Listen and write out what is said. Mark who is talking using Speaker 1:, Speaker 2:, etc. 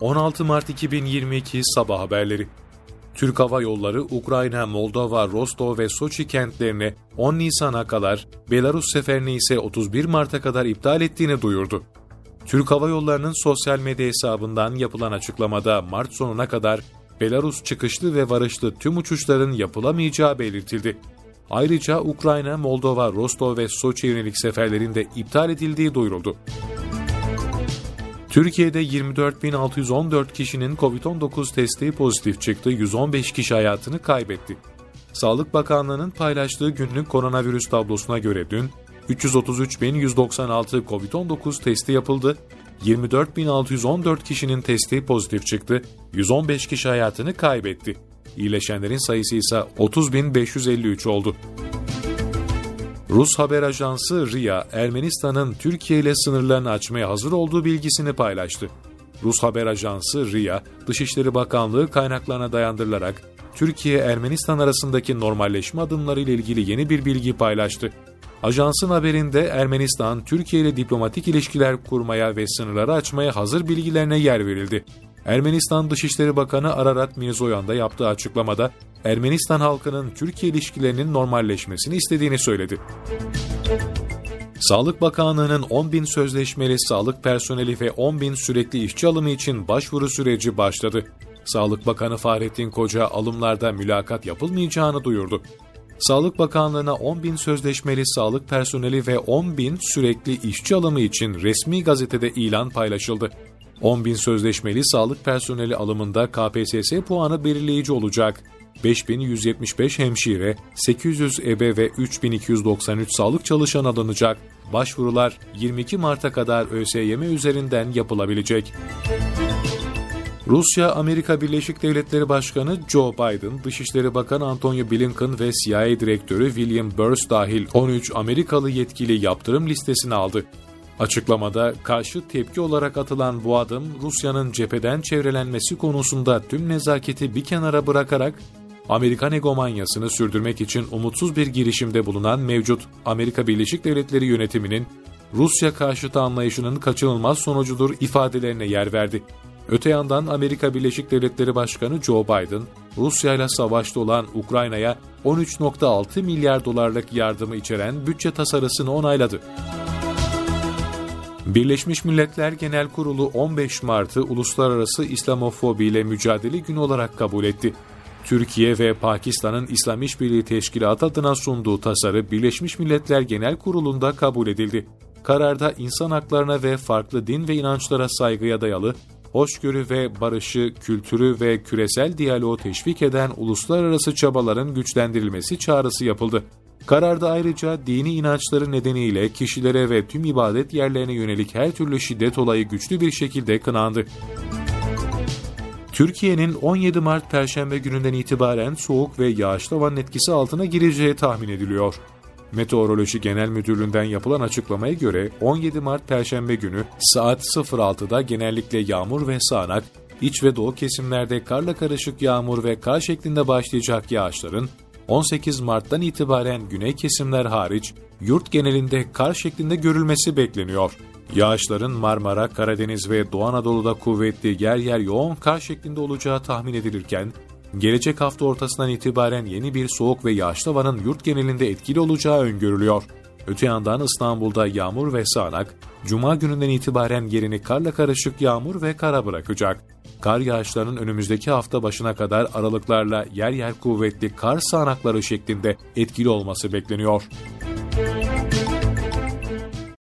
Speaker 1: 16 Mart 2022 Sabah Haberleri Türk Hava Yolları Ukrayna, Moldova, Rostov ve Soçi kentlerini 10 Nisan'a kadar, Belarus seferini ise 31 Mart'a kadar iptal ettiğini duyurdu. Türk Hava Yolları'nın sosyal medya hesabından yapılan açıklamada Mart sonuna kadar Belarus çıkışlı ve varışlı tüm uçuşların yapılamayacağı belirtildi. Ayrıca Ukrayna, Moldova, Rostov ve Soçi yönelik seferlerin de iptal edildiği duyuruldu. Türkiye'de 24.614 kişinin COVID-19 testi pozitif çıktı, 115 kişi hayatını kaybetti. Sağlık Bakanlığı'nın paylaştığı günlük koronavirüs tablosuna göre dün 333.196 COVID-19 testi yapıldı, 24.614 kişinin testi pozitif çıktı, 115 kişi hayatını kaybetti. İyileşenlerin sayısı ise 30.553 oldu. Rus haber ajansı RIA, Ermenistan'ın Türkiye ile sınırlarını açmaya hazır olduğu bilgisini paylaştı. Rus haber ajansı RIA, Dışişleri Bakanlığı kaynaklarına dayandırılarak Türkiye-Ermenistan arasındaki normalleşme adımları ile ilgili yeni bir bilgi paylaştı. Ajansın haberinde Ermenistan, Türkiye ile diplomatik ilişkiler kurmaya ve sınırları açmaya hazır bilgilerine yer verildi. Ermenistan Dışişleri Bakanı Ararat Mirzoyan da yaptığı açıklamada Ermenistan halkının Türkiye ilişkilerinin normalleşmesini istediğini söyledi. Sağlık Bakanlığı'nın 10 bin sözleşmeli sağlık personeli ve 10 bin sürekli işçi alımı için başvuru süreci başladı. Sağlık Bakanı Fahrettin Koca alımlarda mülakat yapılmayacağını duyurdu. Sağlık Bakanlığı'na 10 bin sözleşmeli sağlık personeli ve 10 bin sürekli işçi alımı için resmi gazetede ilan paylaşıldı. 10 bin sözleşmeli sağlık personeli alımında KPSS puanı belirleyici olacak. 5175 hemşire, 800 ebe ve 3293 sağlık çalışan alınacak. Başvurular 22 Mart'a kadar ÖSYM üzerinden yapılabilecek. Rusya, Amerika Birleşik Devletleri Başkanı Joe Biden, Dışişleri Bakanı Antonio Blinken ve CIA Direktörü William Burns dahil 13 Amerikalı yetkili yaptırım listesine aldı. Açıklamada karşı tepki olarak atılan bu adım Rusya'nın cepheden çevrelenmesi konusunda tüm nezaketi bir kenara bırakarak Amerikan egomanyasını sürdürmek için umutsuz bir girişimde bulunan mevcut Amerika Birleşik Devletleri yönetiminin Rusya karşıtı anlayışının kaçınılmaz sonucudur ifadelerine yer verdi. Öte yandan Amerika Birleşik Devletleri Başkanı Joe Biden, Rusya ile savaşta olan Ukrayna'ya 13.6 milyar dolarlık yardımı içeren bütçe tasarısını onayladı. Birleşmiş Milletler Genel Kurulu 15 Mart'ı Uluslararası İslamofobi ile Mücadele Günü olarak kabul etti. Türkiye ve Pakistan'ın İslam İşbirliği Teşkilatı adına sunduğu tasarı Birleşmiş Milletler Genel Kurulu'nda kabul edildi. Kararda insan haklarına ve farklı din ve inançlara saygıya dayalı, hoşgörü ve barışı, kültürü ve küresel diyaloğu teşvik eden uluslararası çabaların güçlendirilmesi çağrısı yapıldı. Kararda ayrıca dini inançları nedeniyle kişilere ve tüm ibadet yerlerine yönelik her türlü şiddet olayı güçlü bir şekilde kınandı. Türkiye'nin 17 Mart Perşembe gününden itibaren soğuk ve yağışlı havanın etkisi altına gireceği tahmin ediliyor. Meteoroloji Genel Müdürlüğü'nden yapılan açıklamaya göre 17 Mart Perşembe günü saat 06'da genellikle yağmur ve sağanak, iç ve doğu kesimlerde karla karışık yağmur ve kar şeklinde başlayacak yağışların 18 Mart'tan itibaren güney kesimler hariç yurt genelinde kar şeklinde görülmesi bekleniyor. Yağışların Marmara, Karadeniz ve Doğu Anadolu'da kuvvetli yer yer yoğun kar şeklinde olacağı tahmin edilirken, gelecek hafta ortasından itibaren yeni bir soğuk ve yağışlı havanın yurt genelinde etkili olacağı öngörülüyor. Öte yandan İstanbul'da yağmur ve sağanak, Cuma gününden itibaren yerini karla karışık yağmur ve kara bırakacak. Kar yağışlarının önümüzdeki hafta başına kadar aralıklarla yer yer kuvvetli kar sağanakları şeklinde etkili olması bekleniyor.